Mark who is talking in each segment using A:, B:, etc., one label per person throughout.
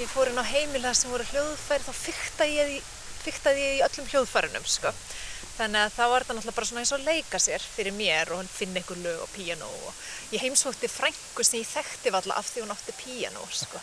A: ég fór inn á heimila sem voru hljóðfæri þá fyktaði ég, ég í öllum hljóðfærunum sko. Þannig að þá var þetta náttúrulega bara svona eins og leika sér fyrir mér og hann finna einhver lög og píjano og ég heimsótti frængu sem ég þekkti valla af því hún átti píjano sko.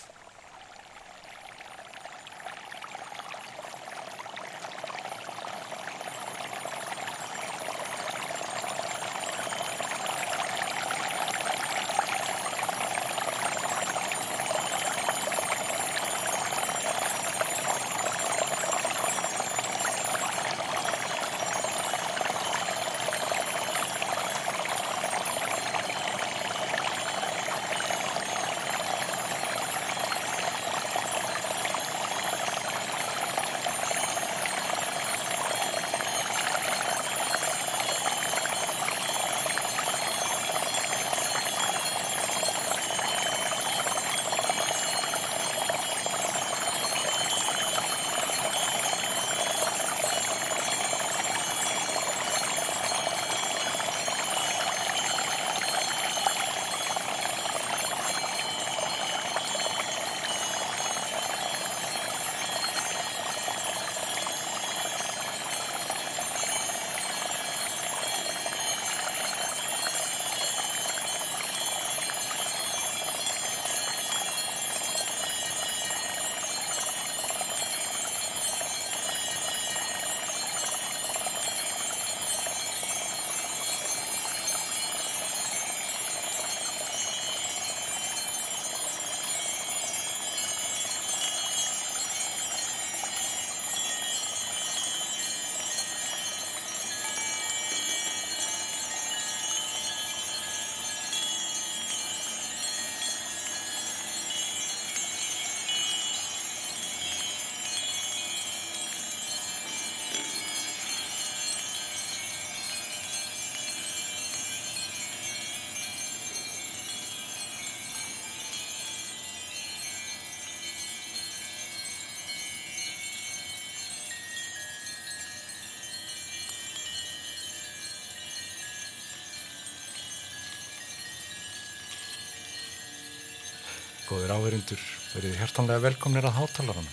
B: Góður áherindur, verið hjertanlega velkomnir að hátalarana.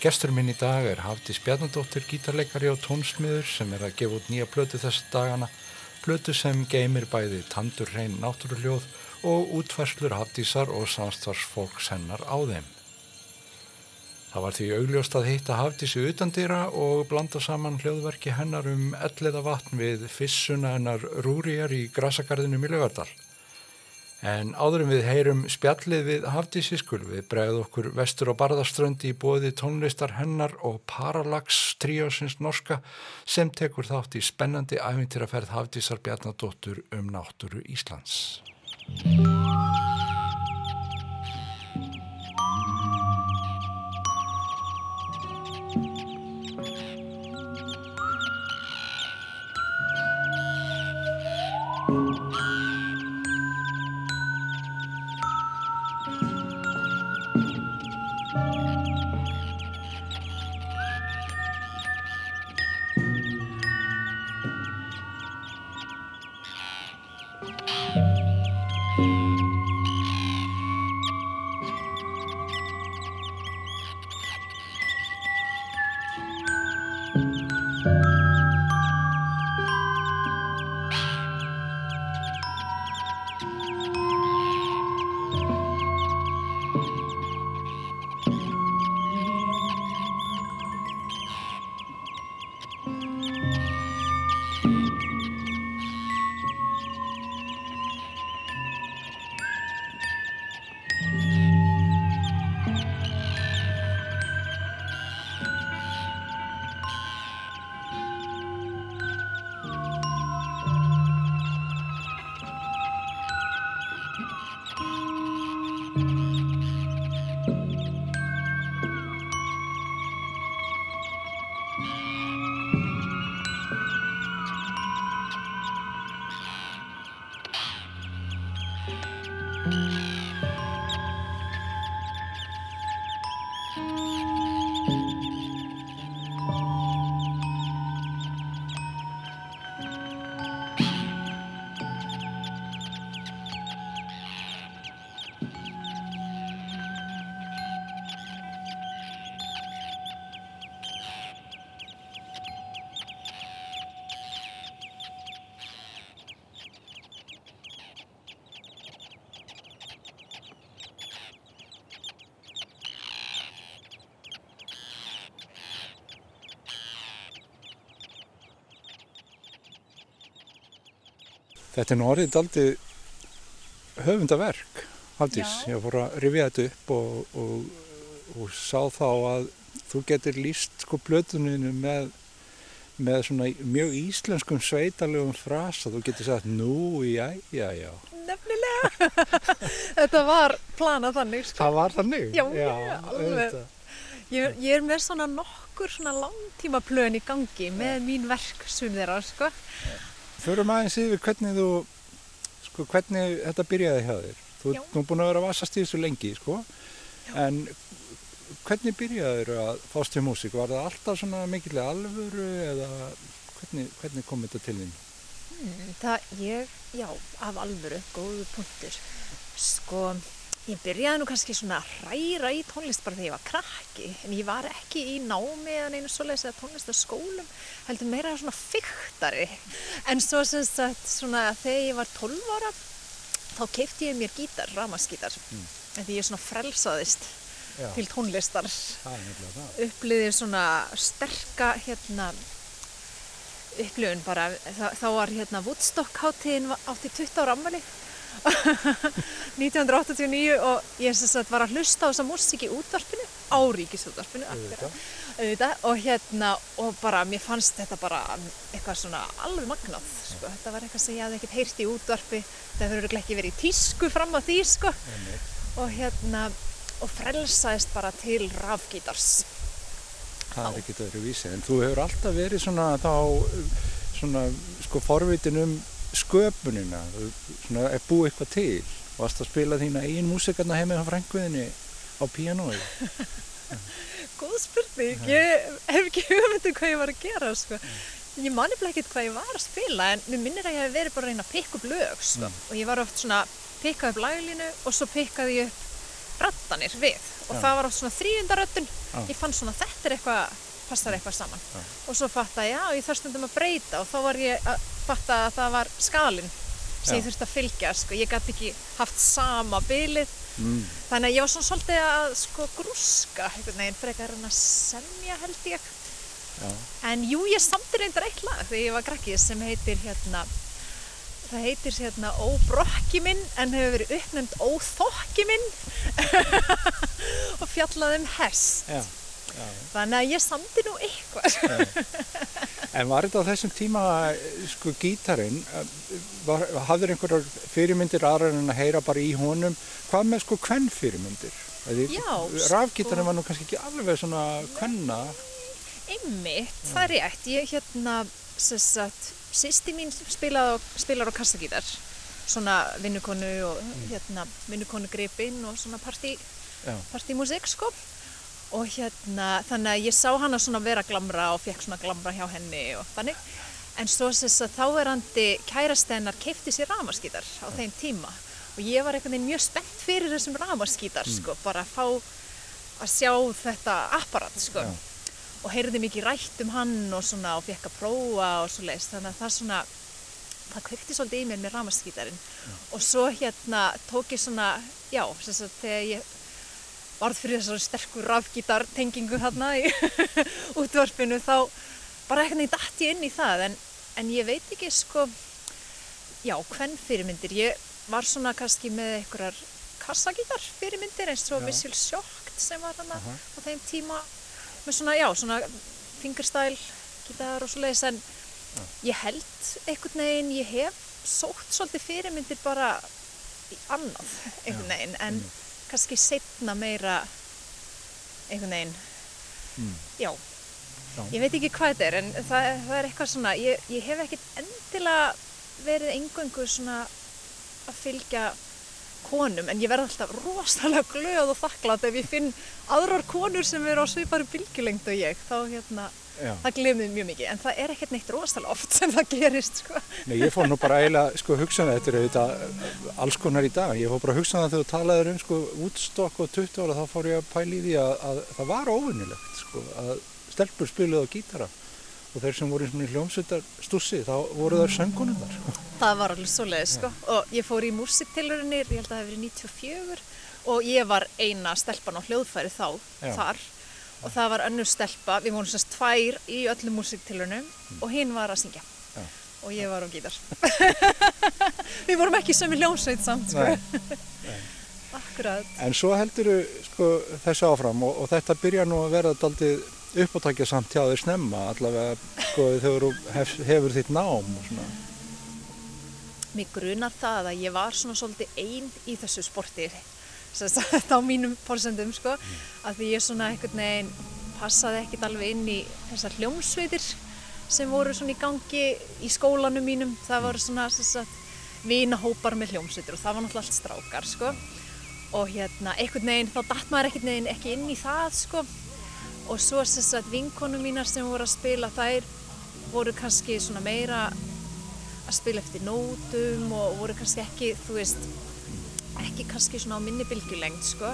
B: Gestur minn í dag er Hafdís Bjarnadóttir, gítarleikari og tónsmiður sem er að gefa út nýja plötu þessu dagana. Plötu sem geymir bæði tandur hrein náttúruljóð og útferslur Hafdísar og samstvarsfólks hennar á þeim. Það var því augljóst að hitta Hafdísi utandýra og blanda saman hljóðverki hennar um elliða vatn við fissuna hennar Rúriar í Grasagarðinu Miljögardal. En áðurum við heyrum spjallið við Hafdísi skul við bregð okkur vestur á Barðaströndi í bóði tónlistar hennar og Parallax tríásins norska sem tekur þátt í spennandi æfintýraferð Hafdísar Bjarnadóttur um náttúru Íslands. Þetta er nú orðið aldrei höfundaverk, Haldís.
A: Já.
B: Ég fór að rifja þetta upp og, og, og sá þá að þú getur líst sko blötuninu með, með svona mjög íslenskum sveitarlegum frasa. Þú getur sagt nú, já, já, já.
A: Nefnilega. Þetta var planað þannig, sko.
B: Það var þannig?
A: Já, alveg.
B: auðvitað.
A: Ég, ég er með svona nokkur svona langtíma plön í gangi með mín verk sum þeirra, sko.
B: Förum aðeins yfir hvernig þú, sko, hvernig þetta byrjaði hjá þér. Þú
A: Já.
B: ert nú búin að vera að vasast í þessu lengi, sko. En hvernig byrjaði þér að fást við músík? Var það alltaf svona mikilvæg alvöru eða hvernig, hvernig kom þetta til þín?
A: Mm, Það, ég, já, af alvöru, góðu punktur. Sko, ég byrjaði nú kannski svona að hræra í tónlist bara þegar ég var krakki, en ég var ekki í námi eða neinu svoleiðis eða tónlistaskólum, heldur meira svona fyrktari. En svo sem sagt, svona þegar ég var 12 ára, þá keipti ég mér gítar, ramaskítar, mm. því ég svona frelsaðist
B: Já,
A: til tónlistar. upplýðir svona sterka hérna upplifun bara, þá var hérna Woodstock hátíðin átti 20 ára ammali 1989 og ég sagt var að hlusta á þessa músík í útvarpinu á ríkisútvarpinu og hérna og bara mér fannst þetta bara eitthvað svona alveg magnað sko. þetta var eitthvað sem ég hafði ekkert heyrt í útvarpi það örugglega ekki verið í tísku fram á því sko. Og hérna og frelsaðist bara til rafgítars
B: Það er ekkert öðru vísi. En þú hefur alltaf verið svona þá, svona, sko, forvitin um sköpunina. Svona, er búið eitthvað til. Varst að spila þína eigin músikarna heima á frænguðinni á píanói.
A: Góð spurning, ég hef ekki hugmyndu hvað ég var að gera sko. Ég mani ekkert hvað ég var að spila en mér minnir að ég hef verið bara að reyna að pikka upp lög sko. og ég var oft svona pikka upp laglínu og svo pikkaði ég upp rattanir við og
B: Já.
A: það var oft svona þrýjundaröddun
B: Já.
A: ég fann svona þetta er eitthvað passar eitthvað saman
B: Já.
A: og svo fatta ég, já, ég þarf stundum að breyta og þá var ég að fatta að það var skalinn sem ég þurfti að fylgja sko. ég gæti ekki haft sama bilið
B: Mm.
A: Þannig að ég var svona svolítið að sko grúska einhvern veginn frekar en að semja held ég.
B: Já.
A: En jú, ég samti reyndar eitt lag þegar ég var krakkið sem heitir hérna, það heitir hérna Óbrokki minn en hefur verið uppnefnd Óþokki minn og fjallað um hest.
B: Já. Já.
A: Þannig að ég samti nú eitthvað.
B: En var þetta á þessum tíma, sko, gítarinn, var, hafður einhverjar fyrirmyndir aðrar en að heyra bara í honum? Hvað með, sko, hvern fyrirmyndir?
A: Já,
B: Rafgítarinn
A: sko-
B: var nú kannski ekki alveg svona hvenna.
A: Einmitt, það er rétt. Ég hérna, sem sagt, sýsti mín spilaði á, spilar á kassagítar. Svona vinnukonu og hérna, vinnukonu gripinn og svona partí,
B: Já.
A: partímusik sko. Og hérna, þannig að ég sá hana svona vera glamra og fekk svona glamra hjá henni og þannig. En svo sem sagt, þáverandi kærastennar keipti sér ramaskítar á þeim tíma. Og ég var einhvern veginn mjög spennt fyrir þessum ramaskítar sko, bara að fá að sjá þetta apparat sko
B: Já.
A: og heyrði mikið rætt um hann og svona og fekk að prófa og svo leiðist þannig að það svona það kveikti svolítið í mér með ramaskítarinn og svo hérna tók ég svona já, sem sagt þegar ég varð fyrir þessari sterkur rafgítar tengingu þarna í útvarpinu þá bara eitthvað neitt dætt ég inn í það. En, en ég veit ekki sko já, hvern fyrirmyndir. Ég var svona kannski með einhverjar kassagítar fyrirmyndir eins og. Visual Shocked sem var hana
B: Aha.
A: á þeim tíma með svona, já, svona fingerstyle gítar og svo leiðis en ég held einhvern veginn, ég hef sótt svolítið fyrirmyndir bara í annað einhvern veginn. En kannski setna meira einhvern veginn
B: Mm.
A: já,
B: Já.
A: ég veit ekki hvað þetta er en það, það er eitthvað svona ég, ég hef ekkert endilega verið engöngu svona að fylgja konum en ég verð alltaf rosalega glöð og þakklátt ef ég finn aðrar konur sem eru á svipari bylgjulengd og ég þá hérna,
B: Já.
A: það glemir mjög mikið en það er ekkert neitt rosalega oft sem það gerist sko.
B: Nei, ég fór nú bara eiginlega, sko, hugsa um þetta er auðvitað alls konar í dag. Ég fór bara að hugsa um það þegar þú talaðir um, sko, Woodstock og 20 ára, þá fór ég að pæla í því að, að það var óvinnilegt, sko, að stelpur spiluðu á gítara og þeir sem voru í hljómsveitar stussi, þá voru þær söngunum sko.
A: það var alveg svoleiðis sko. og ég fór í músiktilurinnir ég held að það hefði verið 94 og ég var eina stelpan á hljóðfæri þá
B: Já.
A: þar og það var önnur stelpa, við vorum semst tvær í öllum músiktilurinnum og hinn var að syngja
B: Já.
A: og ég var á gítar. Við vorum ekki sömu hljómsveit samt, sko.
B: Nei.
A: Akkurat.
B: En svo heldur sko, þessu áfram og, og þetta byrja nú að vera daldið uppáttakja samt hjá þér snemma allavega sko, þegar þú hef, hefur þitt nám og svona.
A: Mér grunar það að ég var svona svolítið einn í þessu sporti á mínum fórsendum sko að því ég svona einhvern veginn passaði ekkert alveg inn í þessar hljómsveitir sem voru svona í gangi í skólanum mínum. Það voru svona sagt, vinahópar með hljómsveitir og það var náttúrulega allt strákar sko. Og hérna einhvern veginn þá dætt maður einhvern veginn ekki inn í það sko. Og svo þess að vinkonu mínar sem voru að spila þær voru kannski svona meira að spila eftir nótum og voru kannski ekki, þú veist ekki kannski svona á minni bylgjulengt sko.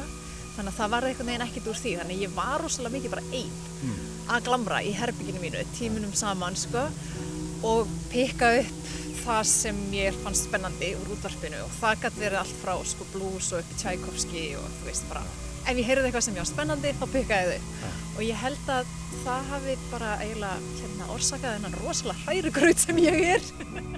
A: Þannig að það var eitthvað neginn ekkert úr því. Þannig að ég var rosalega mikið bara einn mm. að glamra í herbygginu mínu tímunum saman sko og pikka upp það sem ég fannst spennandi úr útvarpinu. Og það gæti verið allt frá sko blues og upp í Tchaikovsky og þú veist bara ef ég heyrði eitthvað sem ég var spennandi þá pikkaði þau. Ja. og ég held að það hafi bara eiginlega hérna, orsakað þennan rosalega hrærugraut sem ég er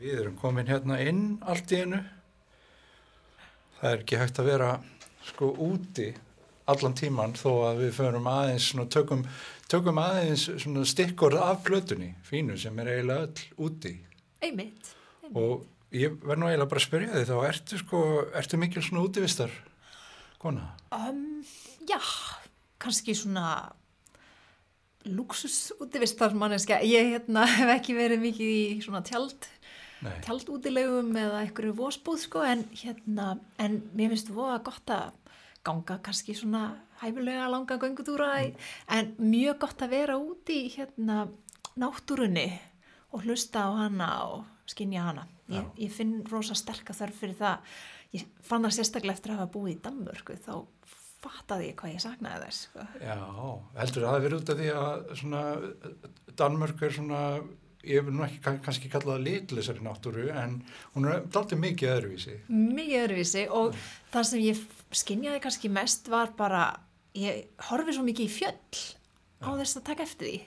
B: Við erum komin hérna inn allt í hennu. Það er ekki hægt að vera sko úti allan tíman þó að við förum aðeins svona, tökum, tökum aðeins stikkur af plötunni, fínu sem er eiginlega öll úti.
A: Einmitt.
B: einmitt. Og ég verð nú eiginlega bara að spyrja þig þá, ertu sko, ertu mikil svona útivistar kona?
A: Um, já, kannski svona luxus útivistar manneska. Ég hérna, hef ekki verið mikið í svona tjald. Tjaldútilegum eða einhverju vósbúð sko en hérna, en mér finnst voða gott að ganga kannski svona hæfilega langa göngutúra í, en mjög gott að vera úti hérna náttúrunni og hlusta á hana og skinja hana. Ég, ég finn rosa sterka þörf fyrir það. Ég fann það sérstaklega eftir að hafa búið í Danmörku þá fattaði ég hvað ég saknaði þess. Sko.
B: Já, heldur það að vera út af því að svona Danmörk er svona, ég vil nú ekki kann- kannski kalla það litlisari náttúru en hún er daldið mikið öðruvísi.
A: Mikið öðruvísi og það sem ég skinjaði kannski mest var bara, ég horfi svo mikið í fjöll á þess að taka eftir því.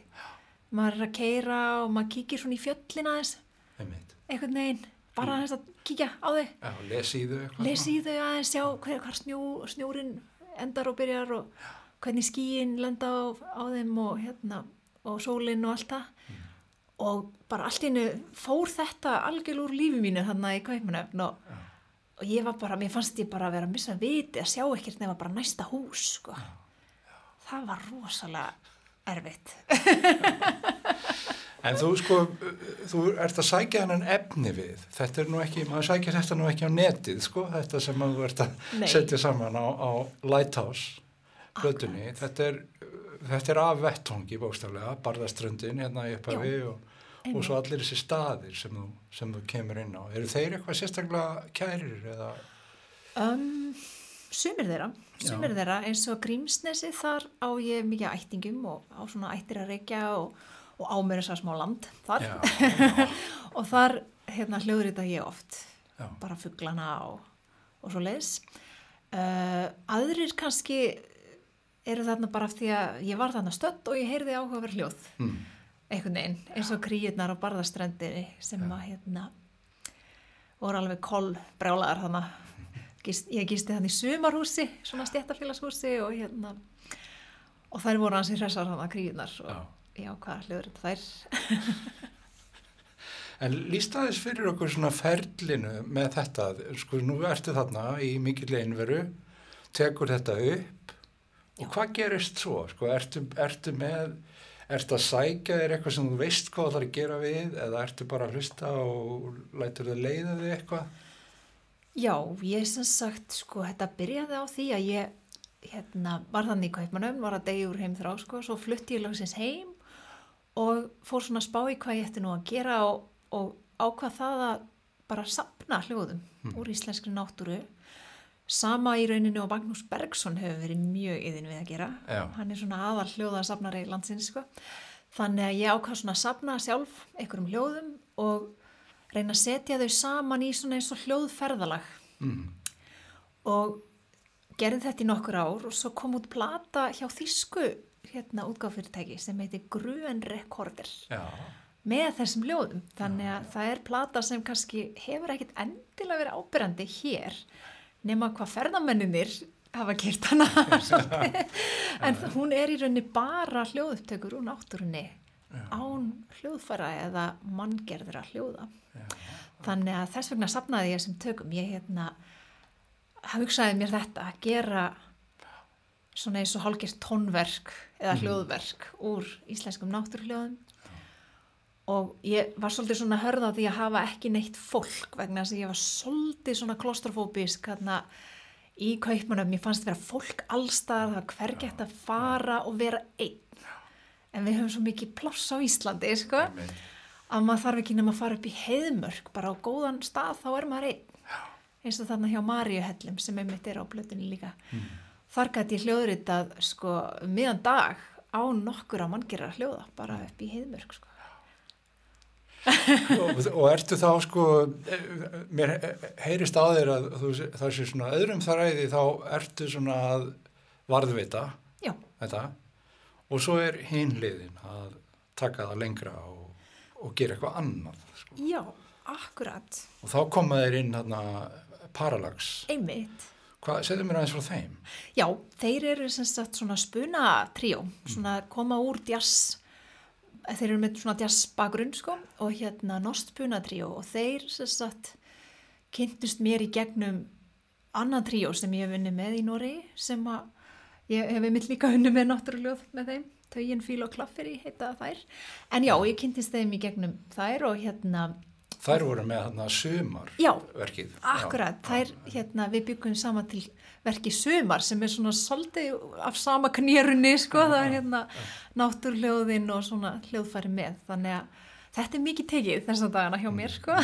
A: Maður er að keira og maður kíkir svona í fjöllina þess,
B: Einmitt.
A: einhvern veginn, bara þess að kíkja á þau.
B: Já, lesi í þau
A: lesi í þau aðeins, sjá hver, hvar snjú, snjúrin endar og byrjar og hvernig skíin lenda á, á þeim og hérna og sólinn og allt það og bara allt í hennu fór þetta algjör úr lífi mínu þannig í kaupmanöfn og, og ég var bara, mér fannst ég bara að vera að missa viti að sjá ekkert nema bara næsta hús sko. það var rosalega erfitt
B: En þú sko, þú ert að sækja hennan efni við. Þetta er nú ekki, maður sækja þetta nú ekki á netið, sko, þetta sem að þú ert að
A: Nei.
B: setja saman á, á Lighthouse, plötunni. Þetta er, þetta er af vettongi bókstaflega, barðaströndin hérna í upphafi og, og svo allir þessi staðir sem þú, sem þú kemur inn á. Eru þeir eitthvað sérstaklega kærir eða?
A: Um, sumir þeirra, sumir
B: Já.
A: þeirra eins og Grímsnesi þar á ég mikið ættingum og á svona ættir að reykja og, og á mér þess að smá land þar.
B: Já,
A: og þar hérna hljóðrita ég oft.
B: Já,
A: bara fugglana og, og svo leiðis uh, aðrir kannski eru þarna bara af því að ég var þarna stödd og ég heyrði áhugaverð hljóð.
B: Mm,
A: einhvern veginn, eins og kríurnar á barðastrendinni sem að hérna voru alveg koll brjálaðar þannig Gist, ég gisti þannig í sumarhúsi svona stjættafélagshúsi og hérna og þær voru hansi hressar þannig kríurnar og
B: Já.
A: já, hvað hljóður þetta þær
B: En líst aðeins fyrir okkur svona ferlinu með þetta, sko nú ertu þarna í mikill einveru, tekur þetta upp og hvað gerist svo? Sko ertu, ertu með, ertu að sækja þér eitthvað sem þú veist hvað það er að gera við eða ertu bara að hlusta og lætur þau leiða þig eitthvað?
A: Já, ég sem sagt, sko, þetta byrjaði á því að ég, hérna, var þannig í Kaupmannöfn, var að degi úr heim þrá, sko, svo flutti ég lagsins heim og fór svona að spá í hvað ég ætti nú að gera og, og ákvað það að bara sapna hljóðum úr íslenskri náttúru. Sama í rauninu og Magnús Bergson hefur verið mjög yðin við að gera.
B: Já.
A: Hann er svona aðal hljóðasafnari landsins, sko. Þannig að ég ákvað svona að sapna sjálf einhverjum hljóðum og reyna að setja þau saman í svona eins og hljóðferðalag
B: Mm.
A: og gerði þetta í nokkur ár og svo kom út plata hjá þýsku hérna útgáfyrirtæki sem heitir Gruen Recorder
B: Já,
A: með þessum ljóðum þannig að það er plata sem kannski hefur ekkit endilega verið ábyrrandi hér nema hvað ferðamenninir hafa kert hana. En hún er í rauninni bara hljóðupptökur úr náttúrunni án hljóðfæra eða manngerðra hljóða. Þannig að þess vegna sapnaði ég sem tökum. Ég hérna hugsaði mér þetta að gera svona eins og hálgert tónverk eða hljóðverk úr íslenskum náttúrhljóðum og ég var svolítið svona hörð á því að hafa ekki neitt fólk vegna þess að ég var svolítið svona klostrofóbisk í kaupmanum, ég fannst vera fólk allstaðar, það var hvergi hægt að fara og vera einn. En við höfum svo mikið pláss á Íslandi sko, að maður þarf ekki nema að fara upp í heiðmörk bara á góðan stað þá er maður einn. Eins og þarna hjá Maríuhellum sem einmitt er á blötunni líka. Þar gæti ég hljóðritað sko um miðan dag á nokkur að manngjara hljóða bara upp í heiðmörk sko.
B: Og, og ertu þá sko, mér heyrist á þér að þú, það sé svona öðrum þræði þá ertu svona að varðvita þetta. Og svo er hinliðin að taka það lengra og, og gera eitthvað annað sko.
A: já, akkurat.
B: Og þá koma þeir inn hérna Parallax,
A: einmitt.
B: Hvað, segðu mér aðeins frá þeim.
A: Já, þeir eru sem sagt svona spuna tríó, svona koma úr jazz, þeir eru með svona jazz bakgrunn sko og hérna nost spuna tríó og þeir sagt kynntust mér í gegnum annað tríó sem ég hef vunnið með í Nóri sem að ég hef einmitt líka vunnið með náttúruljóð með þeim, Taugin, Fíl og Klafferi heita þær, en já, ég kynntist þeim í gegnum þær og hérna
B: Þær voru með þarna sumar
A: Já. Akkurat, þær, hérna, við byggum saman til verki sumar sem er svona svolítið af sama knérunni, sko, það er hérna náttúrljóðin og svona hljóðfæri með, þannig að þetta er mikið tekið þess að dagana hjá mér, sko,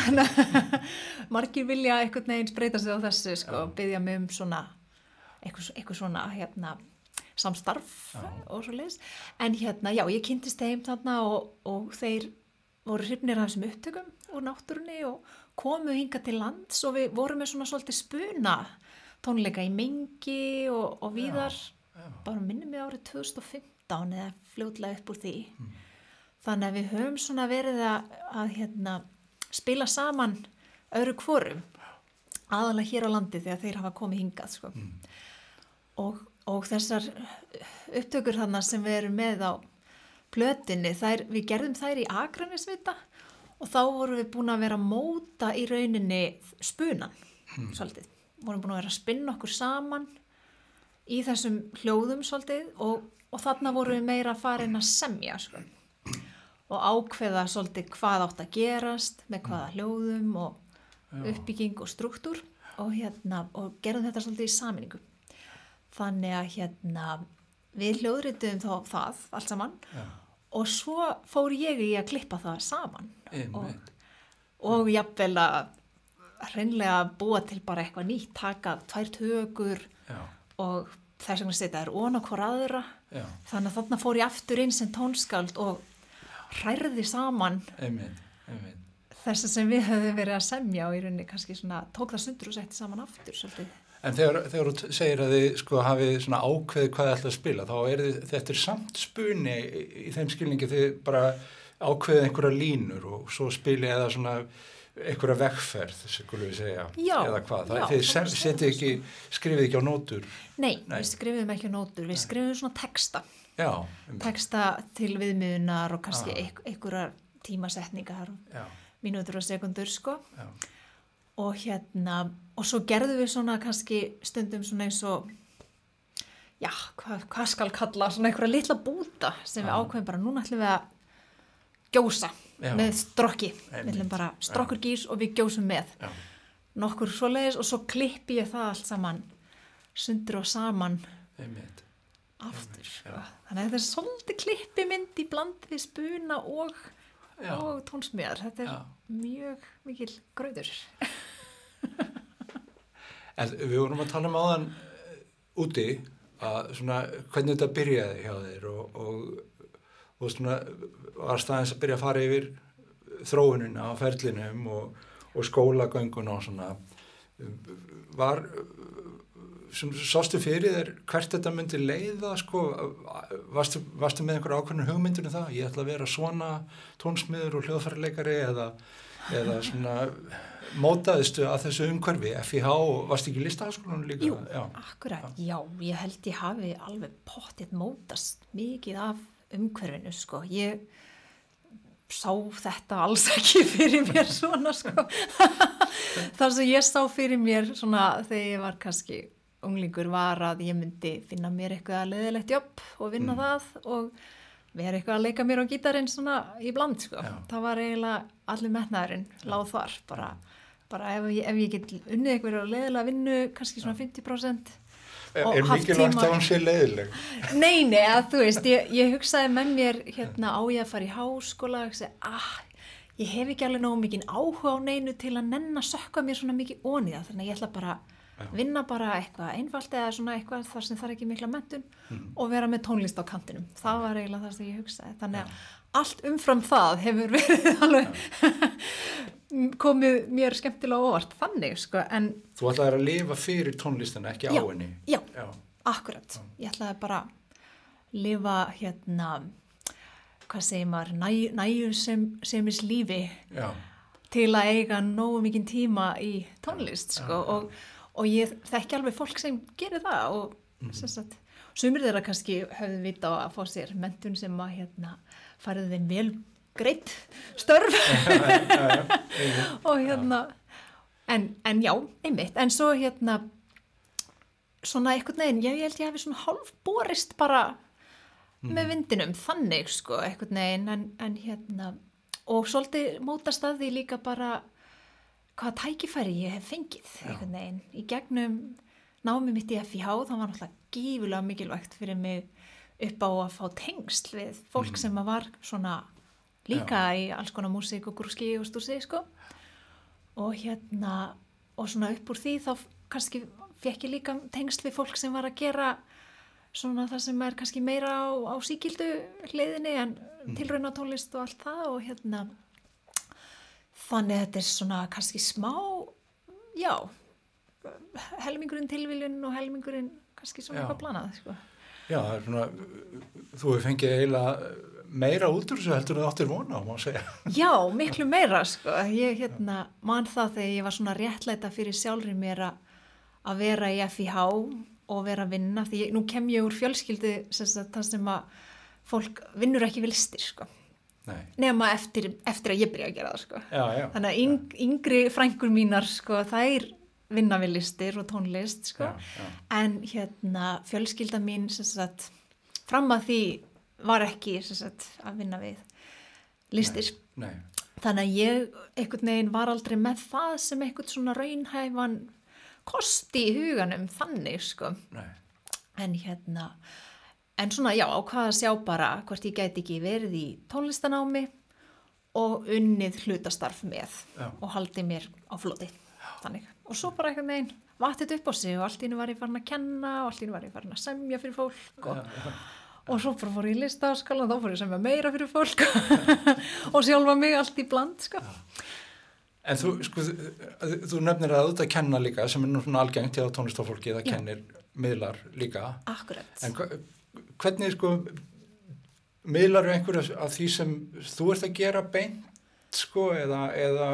A: margir vilja einhvern veginn breyta sig á þessu, sko, byggja mig um svona, eitthvað, eitthvað svona, hérna, samstarf og svo leiðis, en hérna, já, ég kynntist þeim þarna og, og þeir voru hrifnir af þessum upptökum úr náttúrunni og komu hinga til lands og við vorum með svona svolítið spuna tónleika í Mengi og, og viðar já, já. bara minnum við árið 2015 eða fljóðlega upp úr því mm. þannig að við höfum svona verið að, að hérna, spila saman öðru kvorum aðalega hér á landi þegar þeir hafa komið hingað sko. mm. og, og þessar upptökur þannig sem við erum með á plötinni, þær, við gerðum þær í Akranisvita og þá vorum við búin að vera að móta í rauninni spunan hmm. svolítið, vorum búin að vera að spinna okkur saman í þessum hljóðum svolítið og, og þarna vorum við meira að fara inn að semja sko. og ákveða svolítið hvað átt að gerast með hvaða hljóðum og uppbygging og struktúr og, hérna, og gerðum þetta svolítið í saminningu þannig að hérna við hljóðritum þá það allt saman Já. og svo fór ég í að klippa það saman og, og jafnvel að hreinlega búa til bara eitthvað nýtt, taka tvær tökur Já. og þess vegna setja þær ón okkur aðra Já. þannig að þarna fór ég aftur inn sem tónskald og hærði saman
B: einmitt, einmitt.
A: þess að sem við höfum verið að semja og í rauninni kannski svona tók það sundur og setti saman aftur svolítið.
B: En þegar, þegar þú segir að þið sko hafið svona ákveði hvað þið ætla að spila þá er þið, þetta er samt spuni í, í þeim skilningi þið bara ákveðið einhverja línur og svo spilið eða svona einhverja vekkferð, skulum við segja.
A: Já,
B: eða hvað, er þið setið ekki skrifið ekki á nótur?
A: Nei, Nei. við skrifum ekki á nótur, við skrifum svona texta.
B: Já,
A: texta til viðmiðunar og kannski einhverjar tímasetningar mínútur og sekundur sko. Já. og hérna og svo gerðum við svona kannski stundum svona eins og já, hvað, hvað skal kalla svona einhverja litla búta sem já. við ákveðum bara, núna ætlum við að gjósa Já. með strokki. Bara strokkur gís og við gjósum með. Já. nokkur svoleiðis og svo klippi ég það allt saman sundur og saman.
B: Einmitt.
A: aftur. Þannig að þetta er svolítið klippi mynd í bland við spuna og, og tónsmjöðar þetta er mjög mikil gröður
B: En við vorum að tala um áðan uh, úti að svona hvernig þetta byrjaði hjá þér og, og, og svona var staðins að byrja að fara yfir þróunina á ferlinum og, og skólagöngun og svona. Var sástu fyrir þér hvert þetta myndi leiða sko, varstu, varstu með einhver ákveðin hugmyndinu um það, ég ætla að vera svona tónsmiður og hljóðfærarleikari eða, eða svona mótaðistu að þessu umhverfi FIH og varst ekki listaháskólanum líka?
A: Jú, já. akkurat, já, ég held ég hafi alveg pottitt mótast mikið af umhverfinu sko, ég sá þetta alls ekki fyrir mér svona sko. Þar sem ég sá fyrir mér svona þegar ég var kannski unglingur var að ég myndi finna mér eitthvað leðilegt jobb og vinna mm. það og vera eitthvað að leika mér á gítarinn svona í bland sko. Já. það var eiginlega allir metnaðurinn láð þar bara, bara ef, ég, ef ég get unnið eitthvað leðilega vinnu kannski svona 50%
B: Er mikilvægt að hún sé leiðileg?
A: Nei, nei, að þú veist, ég, ég hugsaði með mér hérna á ég að fara í háskóla og hugsaði, ah, ég hef ekki alveg nógu mikið áhuga á neinu til að nenn að sökka mér svona mikið óniða, þannig að ég ætla bara að vinna bara eitthvað einfalt eða svona eitthvað þar sem er ekki mikla mentun mm. og vera með tónlist á kantinum. Það var eiginlega það sem ég hugsaði, þannig að allt umfram það hefur verið alveg komið mér skemmtilega óvart þannig sko en
B: Þú ætlaði að lifa fyrir tónlistina ekki
A: já,
B: á henni
A: Já, já. akkurat já. ég ætlaði bara að lifa hérna hvað segir maður, næ, næjur sem, semis lífi
B: já.
A: til að eiga nógu mikinn tíma í tónlist sko og, og ég þekki alveg fólk sem gerir það og mm. sagt, sumir þeirra kannski höfðu vita á að fá sér mentun sem að hérna farið þeim vel greitt störf og hérna en, en já, einmitt en svo hérna svona eitthvað neginn, ég held ég hefði svona hálf borist bara mm. með vindinum þannig sko, eitthvað neginn en, en hérna og svolítið mótast að því líka bara hvað tækifæri ég hef fengið einhvern veginn í gegnum námi mitt í FIH þá var náttúrulega gífulega mikilvægt fyrir mig upp á að fá tengsl við fólk
B: Mhm.
A: sem var svona líka í alls konar músík og grúski og stúrsi sko og hérna og svona upp úr því þá kannski fekk ég líka tengsl við fólk sem var að gera svona það sem er kannski meira á, á síkildu hliðinni en mm. tilrauna tónlist og allt það og hérna þannig að þetta er svona kannski smá já helmingurinn tilviljun og helmingurinn kannski svona
B: Já.
A: eitthvað planað sko.
B: Já, það er svona, þú hefur fengið eiginlega meira út úr þessu heldur en þú áttir vona má segja.
A: Já, miklu meira sko. Ég hérna, man það þegar ég var svona réttlæta fyrir sjálfri mér að vera í FIH og vera að vinna því ég, nú kem ég úr fjölskyldu sem það sem að fólk vinnur ekki við listir sko.
B: Nei,
A: nema eftir, eftir að ég byrja að gera það sko.
B: já, já.
A: þannig að yng, yngri frængur mínar sko, þær vinna við listir og tónlist sko.
B: Já, já.
A: en hérna fjölskylda mín sem sagt, fram að því var ekki sagt, að vinna við listir.
B: Nei,
A: þannig að ég einhvern veginn var aldrei með það sem einhvern svona raunhæfan kosti í huganum þannig sko.
B: Nei,
A: en hérna en svona já, ákvaða að sjá bara hvort ég gæti ekki verið í tónlistanámi og unnið hlutastarf með
B: Já.
A: og haldið mér á floti. Þannig, og svo bara einhvern veginn vatið upp á sig og allt í hennu var ég farin að kenna og allt í hennu var ég farin að semja fyrir fólk og, og svo bara fór ég í listaskala þá fór ég að semja meira fyrir fólk og sjálfa mig allt í bland sko.
B: En þú, sko, þú, nefnir að auðvitað kenna líka sem er nú svona algengt hjá tónlistafólki það
A: Já.
B: kennir miðlar líka.
A: akkurat
B: En hvernig, sko, miðlar eru einhverju af því sem þú ert að gera beint, sko, eða, eða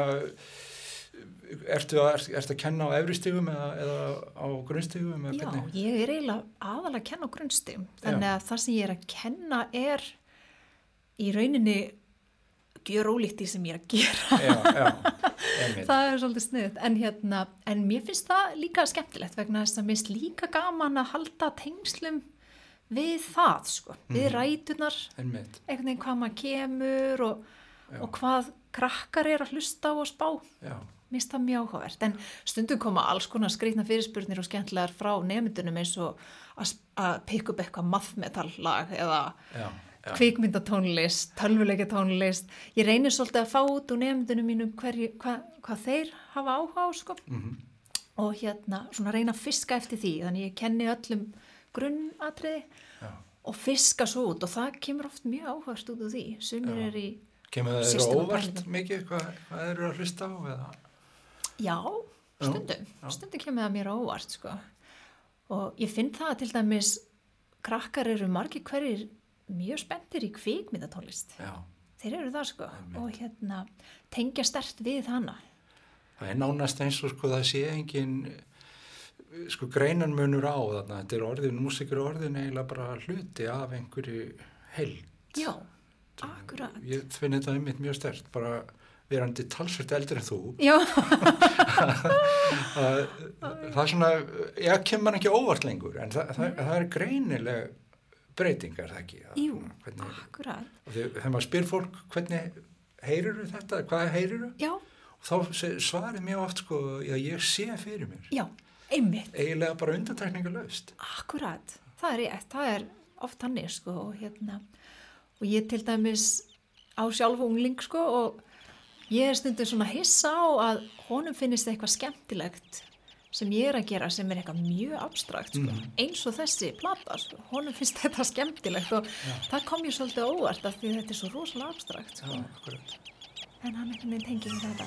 B: ertu að, ertu að kenna á efristigum eða, eða á grunnstigum? eða
A: Já,
B: hvernig?
A: ég er eiginlega aðalega að kenna á grunnstigum. Þannig að það sem ég er að kenna er í rauninni gjör ólíkt því sem ég er að gera.
B: Já, já,
A: það er svolítið sniðut. En, hérna, en mér finnst það líka skemmtilegt vegna þess að mér finnst líka gaman að halda tengslum við það, sko. Við rætunar,
B: einmitt.
A: einhvern veginn hvað maður kemur og, og hvað krakkar er að hlusta á og spá.
B: Já,
A: Mér finnst það mjög áhugavert, en stundum koma alls konar skrýtna fyrirspurnir og skemmtilegar frá nefndunum eins og að, pikka upp eitthvað mathmetallag eða
B: já, já.
A: kvikmyndatónlist, tölvuleikatónlist. Ég reynir svolítið að fá út úr nefndunum mínum hverju, hva, hvað þeir hafa áhuga á, sko.
B: Mhm.
A: Og hérna, svona reyna að fiska eftir því, þannig ég kenni öllum grunnatriði
B: Já.
A: og fiska svo út og það kemur oft mjög áhugavert út úr því.
B: Já.
A: er í,
B: Kemur það eru óvart mikið hvað, hvað eru að hlusta á eða?
A: Já, stundum.
B: já.
A: Stundum kemur það mér á óvart, sko. Og ég finn það til dæmis, krakkar eru margir hverjir mjög spenntir í kvikmyndatónlist. Þeir eru það, sko.
B: Einmitt.
A: Og hérna, tengja stert við hana.
B: það er nánast eins og sko það sé engin sko greinanmunur á þarna, þetta er orðin, músík er orðin eiginlega bara hluti af einhverju heild.
A: Já, akkurat.
B: Ég finn þetta einmitt mjög stert, bara verandi talsvert eldri en þú. Það, er svona, já, kemur ekki óvart lengur, en það, það, það er greinileg breyting, er það ekki? Það,
A: jú,
B: hvernig, og þegar, þegar maður spyr fólk, hvernig heyrir þetta, hvað heyrir
A: Já,
B: þá se- svarið mjög oft sko, já, ég sé fyrir mér.
A: já.
B: Eiginlega bara undantekninga löst.
A: Akkurat, það er það er oft hannig sko og hérna og ég til dæmis á sjálfu ungling sko og ég er stundum svona hissa á að honum finnist eitthvað skemmtilegt sem ég er að gera sem er eitthvað mjög abstrakt sko, eins og þessi plata sko, honum finnst þetta skemmtilegt og það kom ég svolítið óvart af því þetta er svo rosalega abstrakt sko,
B: Já,
A: en hann veginn tengir við þetta.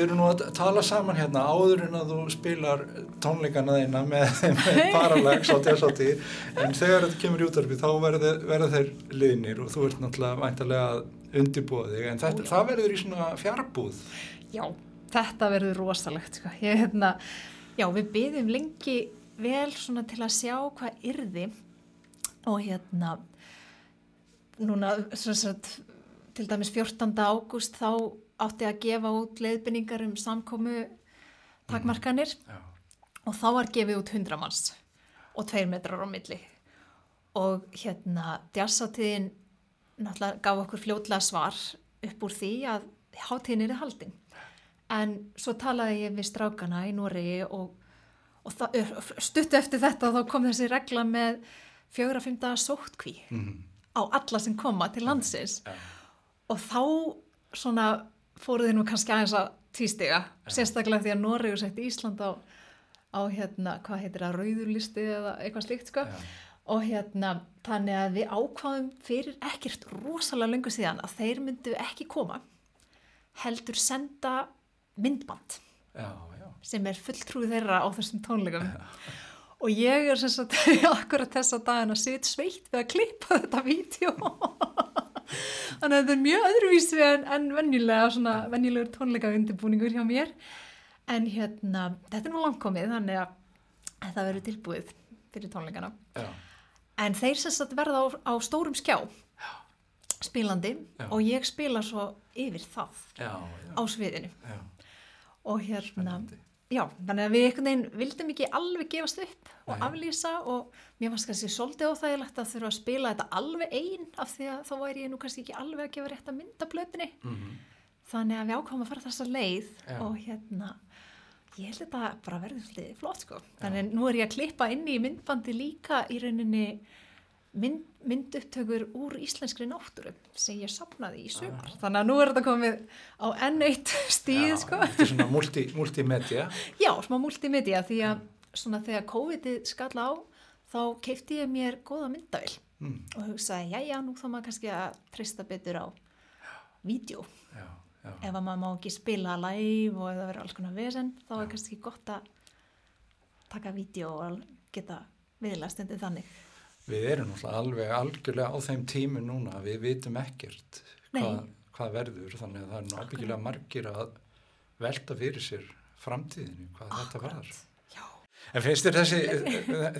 B: Erum nú að tala saman hérna áður en að þú spilar tónleikana þeina með, með paralags á tjásátti en þegar þetta kemur í útarfi þá verða, verða þeir liðnir og þú ert náttúrulega væntalega að undirbúa þig en þetta, það verður í svona fjarbúð.
A: Já, þetta verður rosalegt sko. Ég, hérna, já, við byggðum lengi vel svona til að sjá hvað yrði og hérna núna sagt, til dæmis 14. ágúst þá átti að gefa út leiðbynningar um samkomu takmarkanir mm. og þá var gefið út 100 manns og 2 metrar á milli og hérna djassatíðin náttúrulega gaf okkur fljótlega svar upp úr því að hátíðin er haldin en svo talaði ég við strákana í Nóri og, og það, stuttu eftir þetta þá kom þessi regla með fjögra fymta sóttkví mm. á alla sem koma til landsins yeah. og þá svona fóru þið nú kannski aðeins að týstiga, sérstaklega því að Noregu setti Ísland á, á hérna, hvað heitir það, rauðurlisti eða eitthvað slíkt sko. Já. og hérna þannig að við ákváðum fyrir ekkert rosalega lengur síðan að þeir myndu ekki koma heldur senda myndband
B: já, já.
A: sem er fulltrúið þeirra á þessum tónleikum. Og ég er sem sagt akkurat þessa daginn að sitt sveitt við að klippa þetta vídeo þannig að þetta er mjög öðruvísi en, en venjulega svona venjulegur tónleika undirbúningur hjá mér en hérna, þetta er nú langkomið þannig að það verður tilbúið fyrir tónleikana
B: Já.
A: en þeir sérst að verða á, á stórum skjá
B: Já.
A: spilandi
B: Já.
A: og ég spila svo yfir það
B: Já,
A: á sviðinu og hérna
B: Spennandi.
A: Já, þannig að við einhvern veginn vildum ekki alveg gefast upp og
B: Nei.
A: aflýsa og mér fannst kannski svolítið óþægilegt að þurfa að spila þetta alveg einn af því að þá væri ég nú kannski ekki alveg að gefa rétt að mynda blöðinni.
B: Mm -hmm.
A: Þannig að við ákváðum að fara þessa leið
B: Já.
A: og hérna, ég held þetta bara svolítið flott sko. Þannig að nú er ég að klippa inn í myndbandi líka í rauninni mynd, myndupptökur úr íslenskri náttúru sem ég sapnaði í sumar. Þannig að nú er þetta komið á enn eitt stíð sko.
B: Þetta er svona multi, multimedia.
A: Já, smá multimedia því að svona þegar COVID-ið skalla á þá keipti ég mér góða myndavill
B: Mm.
A: og hugsaði, já, já, nú þá maður kannski að treysta betur á vídeo
B: Já, já.
A: ef að maður má ekki spila live og það verður alls konar vesen þá er kannski gott að taka vídeo og geta viðlega stundið þannig.
B: Við erum náttúrulega alveg algjörlega á þeim tímu núna við vitum ekkert hvað, hvað verður þannig að það er nú ábyggilega margir að velta fyrir sér framtíðinu hvað þetta verður. En finnst þér þessi,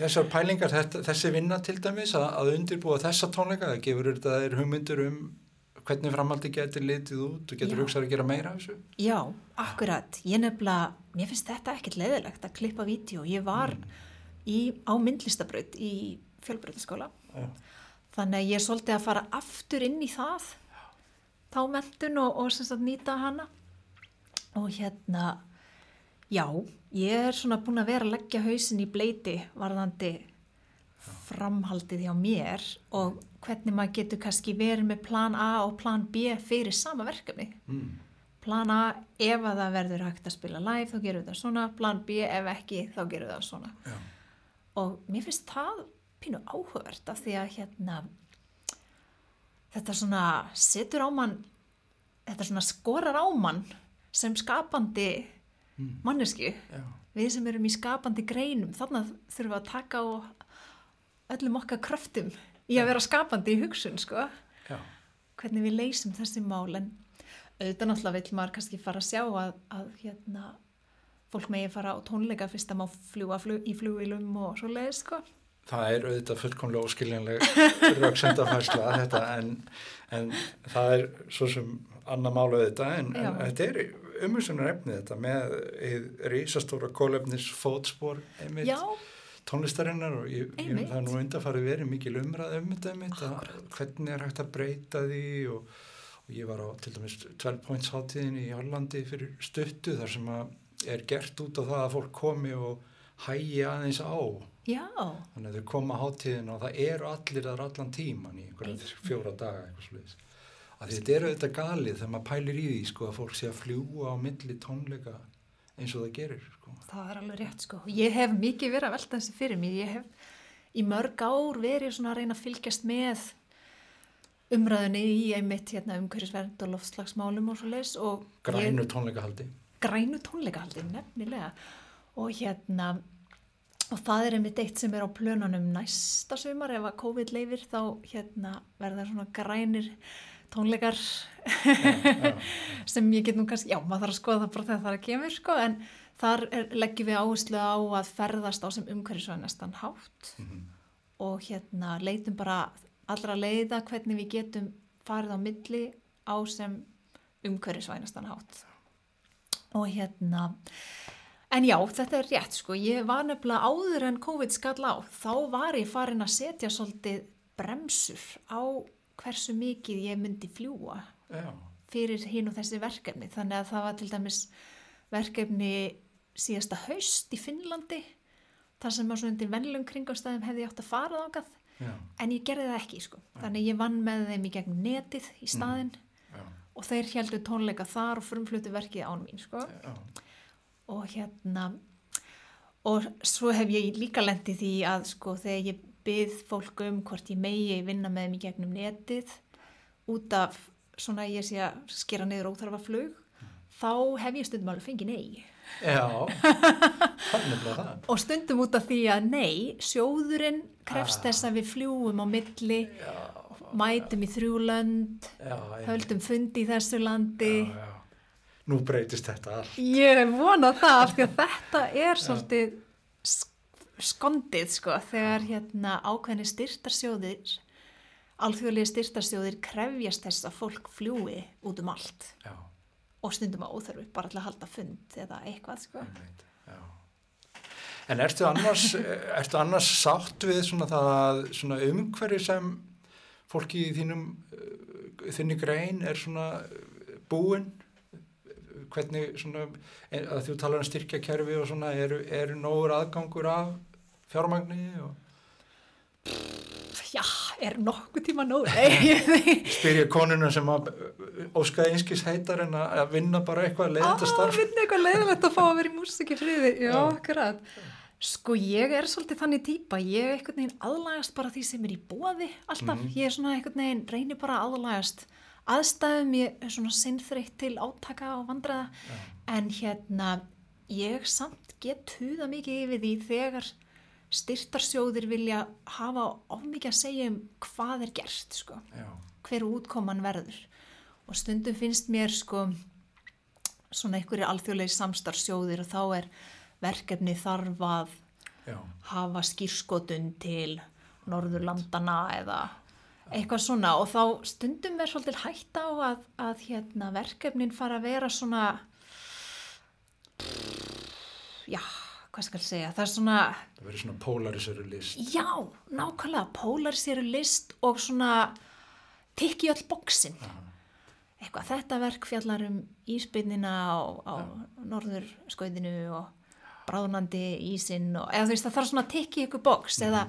B: þessar pælingar, þessi vinna til dæmis að, að undirbúa þessa tónleika, það gefur þetta þér hugmyndur um hvernig framaldi getur litið út og getur
A: Já.
B: hugsað að gera meira af þessu?
A: Já, akkurat. Ég nefnilega, mér finnst þetta ekkert leiðilegt að klippa vídeo. Ég var í, á myndlistabraut í fjölbrautaskóla.
B: Já.
A: Þannig að ég er svolítið að fara aftur inn í það, þá mentun og, og sagt nýta hana. Og hérna, já, ég er svona búin að vera að leggja hausin í bleiti varðandi framhaldið hjá mér og hvernig maður getur kannski verið með plan A og plan B fyrir sama verkefni.
B: Mm.
A: Plan A, ef að það verður hægt að spila live, þá gerum við það svona. Plan B, ef ekki, þá gerum við það svona.
B: Já.
A: Og mér finnst það pínu áhugavert af því að hérna, þetta svona setur á mann, þetta svona skorar á mann sem skapandi
B: Mm.
A: mannesku.
B: Já.
A: Við sem erum í skapandi greinum, þannig þurfum við að taka á öllum okkar kröftum í að vera skapandi í hugsun, sko
B: Já.
A: hvernig við leysum þessi mál en auðvitað náttúrulega vil maður kannski fara að sjá að, að hérna, fólk megi fara á tónleika fyrst að má fljúa flug, í flugilum og svo leiðis sko.
B: Það er auðvitað fullkomlega óskiljanleg rauksendafærsla þetta en, en það er svo sem annar málu auðvitað en, en þetta er umhersunar efnið þetta með rísastóra kólefnis fótspor einmitt
A: Já,
B: tónlistarinnar og ég, ég, það er nú undarfarið verið mikil umræð um þetta hvernig er hægt að breyta því og, og ég var á til dæmis 12 points hátíðin í Hollandi fyrir stuttu þar sem að er gert út á það að fólk komi og hægi aðeins á
A: já,
B: Þannig að þau koma á hátíðin og það eru allir þar allan tíman í einhverja fjóra daga eitthvað sluðis. Þetta eru þetta galið þegar maður pælir í því sko að fólk sé að fljúa á milli tónleika eins og það gerir sko.
A: það er alveg rétt sko. Ég hef mikið verið að velta þessi fyrir mér. Ég hef í mörg ár verið svona að reyna að fylgjast með umræðinni í einmitt hérna, umhverjusvernd og loftslagsmálum og svo leiðis og
B: Grænu tónleikahaldi.
A: grænu tónleikahaldi nefnilega og hérna og það er einmitt eitt sem er á plönunum næsta sumar. Ef að COVID leifir þá hérna verða svona grænir tónleikar. Sem ég get nú kannski, já maður þarf að skoða það bara þegar það er að kemur sko. En þar er, leggjum við áherslu á að ferðast á sem umhverfisvæðnastan hátt. Og hérna leitum bara allra leiða hvernig við getum farið á milli á sem umhverfisvænastan hátt. Og hérna en já, þetta er rétt sko. Ég var nefnilega áður en COVID skall á þá var ég farin að setja svolítið bremsur á hversu mikið ég myndi fljúa
B: Já,
A: fyrir hinn og þessi verkefni. Þannig að það var til dæmis verkefni síðasta haust í Finnlandi þar sem á svo undir venlum kringumstæðum hefði ég átt að fara ágað
B: já,
A: en ég gerði það ekki sko. Þannig ég vann með þeim í gegnum netið í staðinn
B: já,
A: og þeir heldur tónleika þar og frumflutu verkið án mín sko.
B: Já,
A: og hérna og svo hef ég líka lendið því að sko þegar ég byð fólk um hvort ég megi vinna með í gegnum netið út af svona ég sé að skera niður óþarfa flug þá hef ég stundum alveg fengið nei
B: já, þannig að það.
A: og stundum út af því að nei sjóðurinn krefst
B: Ah.
A: þess að við fljúum á milli
B: Já,
A: mætum í
B: já, einmitt.
A: höldum fundi í þessu landi
B: já. Nú breytist þetta allt.
A: Ég vona það af því að þetta er svolítið sk- skondið sko þegar hérna ákveðni styrtarsjóðir alþjóðlega styrtarsjóðir krefjast þess að fólk fljúi út um allt
B: Já,
A: og stundum að óþörfu bara að halda fund eða eitthvað sko.
B: já. En ertu annars, ertu annars sátt við svona það svona umhverfi sem fólki í þínum, uh, þinni grein er svona uh, búin? Hvernig svona, að þú talar um styrkjakerfi og svona, eru, eru nógur aðgangur af fjármagni og
A: Já, er nokkuð tíma nóg?
B: Spyr ég konuna sem að uh, óskaði einskis heitar en að vinna bara eitthvað leiðandi
A: að
B: starf.
A: finna eitthvað leiðilegt að fá að vera í músiki friði. Já, akkurat. Sko ég er svolítið þannig típa, ég er einhvern veginn aðlagast bara því sem er í bóði alltaf, ég er svona einhvern veginn, reynir bara að aðlagast aðstæðum, ég er svona sinnþreytt til átaka og vandræða, en hérna, ég samt get huða mikið yfir því þegar styrtarsjóðir vilja hafa of mikið að segja um hvað er gert, sko.
B: Já,
A: hver útkoman verður. Og stundum finnst mér sko svona einhverju alþjóðlega samstarfsjóðir og þá er verkefni þarf að
B: já,
A: hafa skýrskotun til Norðurlandana eða eitthvað svona og þá stundum er svolítið hægt á að, að hérna, verkefnin fara að vera svona já, hvað skal segja það er svona
B: það verður svona polarisöru list.
A: Já, nákvæmlega, pólariseru list og svona tikki öll bóksin. Eitthvað, þetta verk fjallar um ísbynnina á, á norður skauðinu og bráðnandi ísinn og eða þú veist það þarf svona tikki ykkur bóks eða,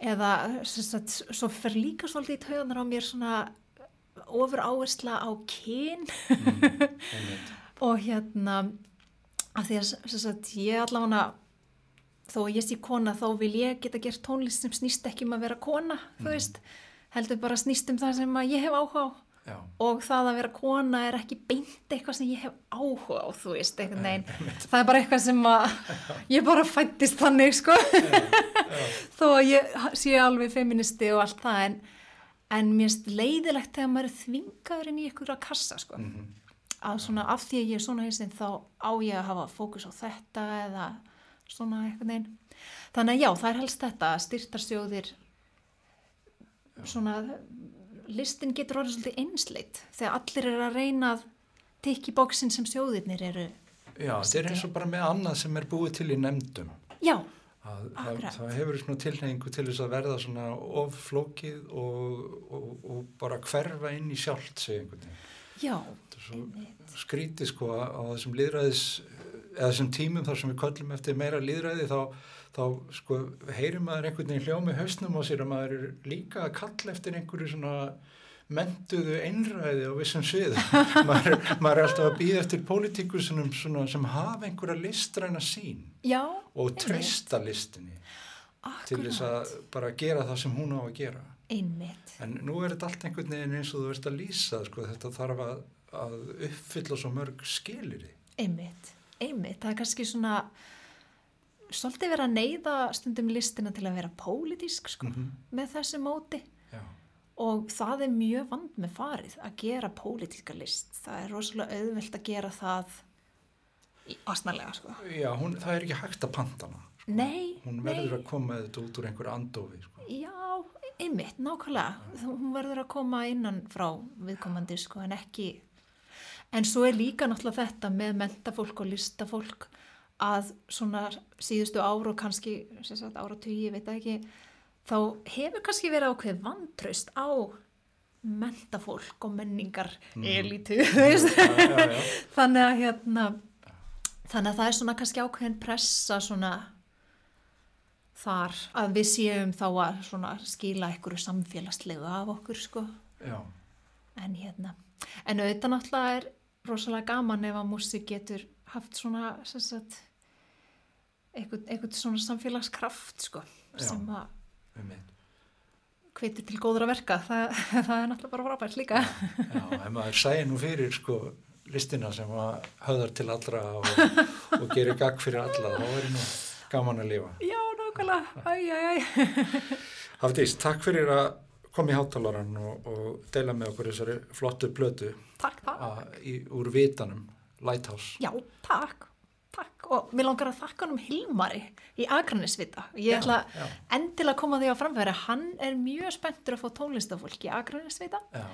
A: eða sagt, svo fer líka svolítið í tauganar á mér svona ofur áhersla á kyn.
B: Einmitt.
A: og hérna að því að sagt, ég allavega þó að ég sé kona þá vil ég geta gert tónlist sem snýst ekki um að vera kona þú veist, heldur bara snýst um það sem ég hef áhuga á
B: Já,
A: og það að vera kona er ekki beint eitthvað sem ég hef áhuga á þú veist, einhvern veginn. það er bara eitthvað sem að ég bara fættist þannig sko. Þó að ég sé alveg feministi og allt það en, en mér finnst leiðilegt þegar maður er þvingaður inn í einhverja kassa sko. Að svona af því að ég er svona hinsinn þá á ég að hafa fókus á þetta eða svona eitthvað neinn þannig að já, það er helst þetta styrtarsjóðir svona listin getur orðið svolítið einsleitt þegar allir eru að reyna að tikki bóksin sem sjóðirnir eru
B: já þetta er eins og bara með annað sem er búið til í nefndum.
A: já,
B: að
A: Akkurat.
B: það hefur svona tilhengu til þess að verða svona offlókið og, og, og bara hverfa inn í sjálft sig einhvern veginn.
A: já,
B: skrítið sko á þessum líðræðis eða þessum tímum þar sem við köllum eftir meira líðræði þá, þá sko heyrum maður einhvern veginn hljómi hausnum á sér að maður er líka að kalla eftir einhverju svona mentuðu einræði á vissum svið maður, maður er alltaf að býða eftir pólitíkusunum sem hafa einhverja listræna sín
A: já
B: og treysta listinni til þess
A: akkurat,
B: að bara gera það sem hún á að gera.
A: Einmitt.
B: En nú er þetta allt einhvern veginn eins og þú ert að lýsa sko, þetta þarf að, að uppfylla svo mörg skiliri
A: einmitt, einmitt, það er kannski svona svolítið verið að neyða stundum listina til að vera pólitísk sko,
B: Mhm.
A: með þessu móti
B: Já,
A: og það er mjög vand með farið að gera pólitíska list það er rosalega auðvelt að gera það í asnarlega sko
B: Já hún, það er ekki hægt að panta hana. Sko.
A: nei,
B: Hún
A: nei,
B: verður að koma þetta út úr einhverju andofi, sko.
A: já, einmitt, nákvæmlega Þú- hún verður að koma innan frá viðkomandi sko en ekki en svo er líka náttúrulega þetta með mentafólk og listafólk að svona síðustu ár og kannski ára tugi, ég veit ekki þá hefur kannski verið ákveð vantraust á mentafólk og menningar elitu,
B: Já, já, já.
A: þannig að hérna þannig að það er svona kannski ákveðin pressa svona þar að við séum þá að svona skila einhverju samfélagslegu af okkur sko.
B: Já,
A: en hérna en auðvitað náttúrulega er rosalega gaman ef að músík getur haft svona sagt einhvern, einhvern svona samfélagskraft sko sem að hvetur til góðra verka. Það, það er náttúrulega bara frábært líka.
B: Já, ef maður sæði nú fyrir, sko, listina sem að höðar til allra og, og gerir gagg fyrir alla, þá er nú gaman að lifa.
A: já, nákvæmlega, æj, æj,
B: Hafdís, takk fyrir að koma í háttalaran og, og deila með okkur þessari flottu blötu
A: takk, takk.
B: að, í, úr vitanum, Lighthouse.
A: Já, takk, takk og mér langar að þakka hann um Hilmari í Akranisvita. Ég ætla
B: já.
A: endilega að koma því á framfæri. Hann er mjög spenntur að fá tónlistafólk í Akranisvita.
B: Já,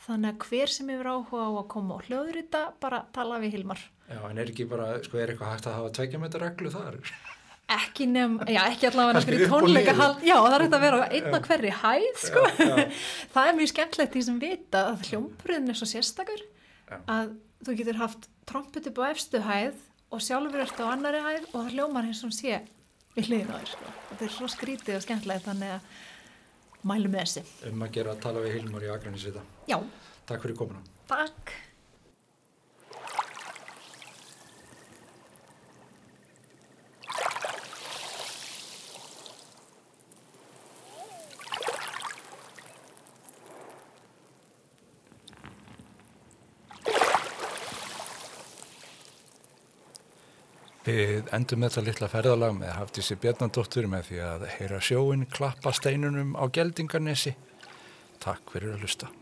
A: Þannig að hver sem hefur áhuga á að koma og hljóðrita, bara tala við Hilmar.
B: já, en er ekki bara, sko, er eitthvað hægt að hafa tveikja metra reglu þar?
A: Ekki nefn, já ekki allavega
B: upp og
A: tónleika hald, já það er þetta að vera einn og hverri hæð, sko.
B: Já, já.
A: það er mjög skemmtlegt því sem vita að hljómbröðin er svo sérstakur
B: Já.
A: að þú getur haft trompet upp á efstu hæð og sjálfur ert á annari hæð og það hljómar eins og sé við hliðin á þér, sko. Þetta er svo skrítið og skemmtlegt þannig að mælum með þessi.
B: Um að gera að tala við Hilmar í Akranisvita.
A: Já,
B: Takk fyrir komuna.
A: takk.
B: Við endum þetta litla ferðalag með Hafdísi Bjarnadóttur með því að heyra sjóin klappa steinunum á Geldingarnesi. Takk fyrir að hlusta.